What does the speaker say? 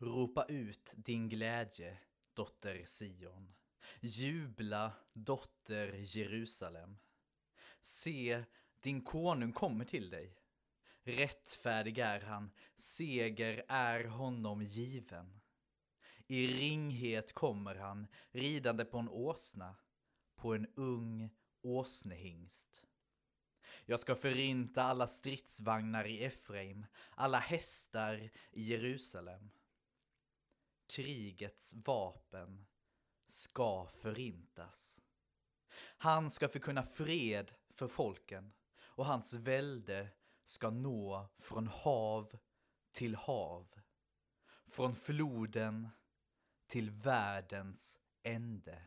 Ropa ut din glädje, dotter Sion. Jubla, dotter Jerusalem. Se, din konung kommer till dig. Rättfärdig är han, seger är honom given. I ringhet kommer han, ridande på en åsna, på en ung åsnehingst. Jag ska förinta alla stridsvagnar i Efraim, alla hästar i Jerusalem. Krigets vapen ska förintas. Han ska förkunna fred för folken och hans välde ska nå från hav till hav, från floden till världens ände.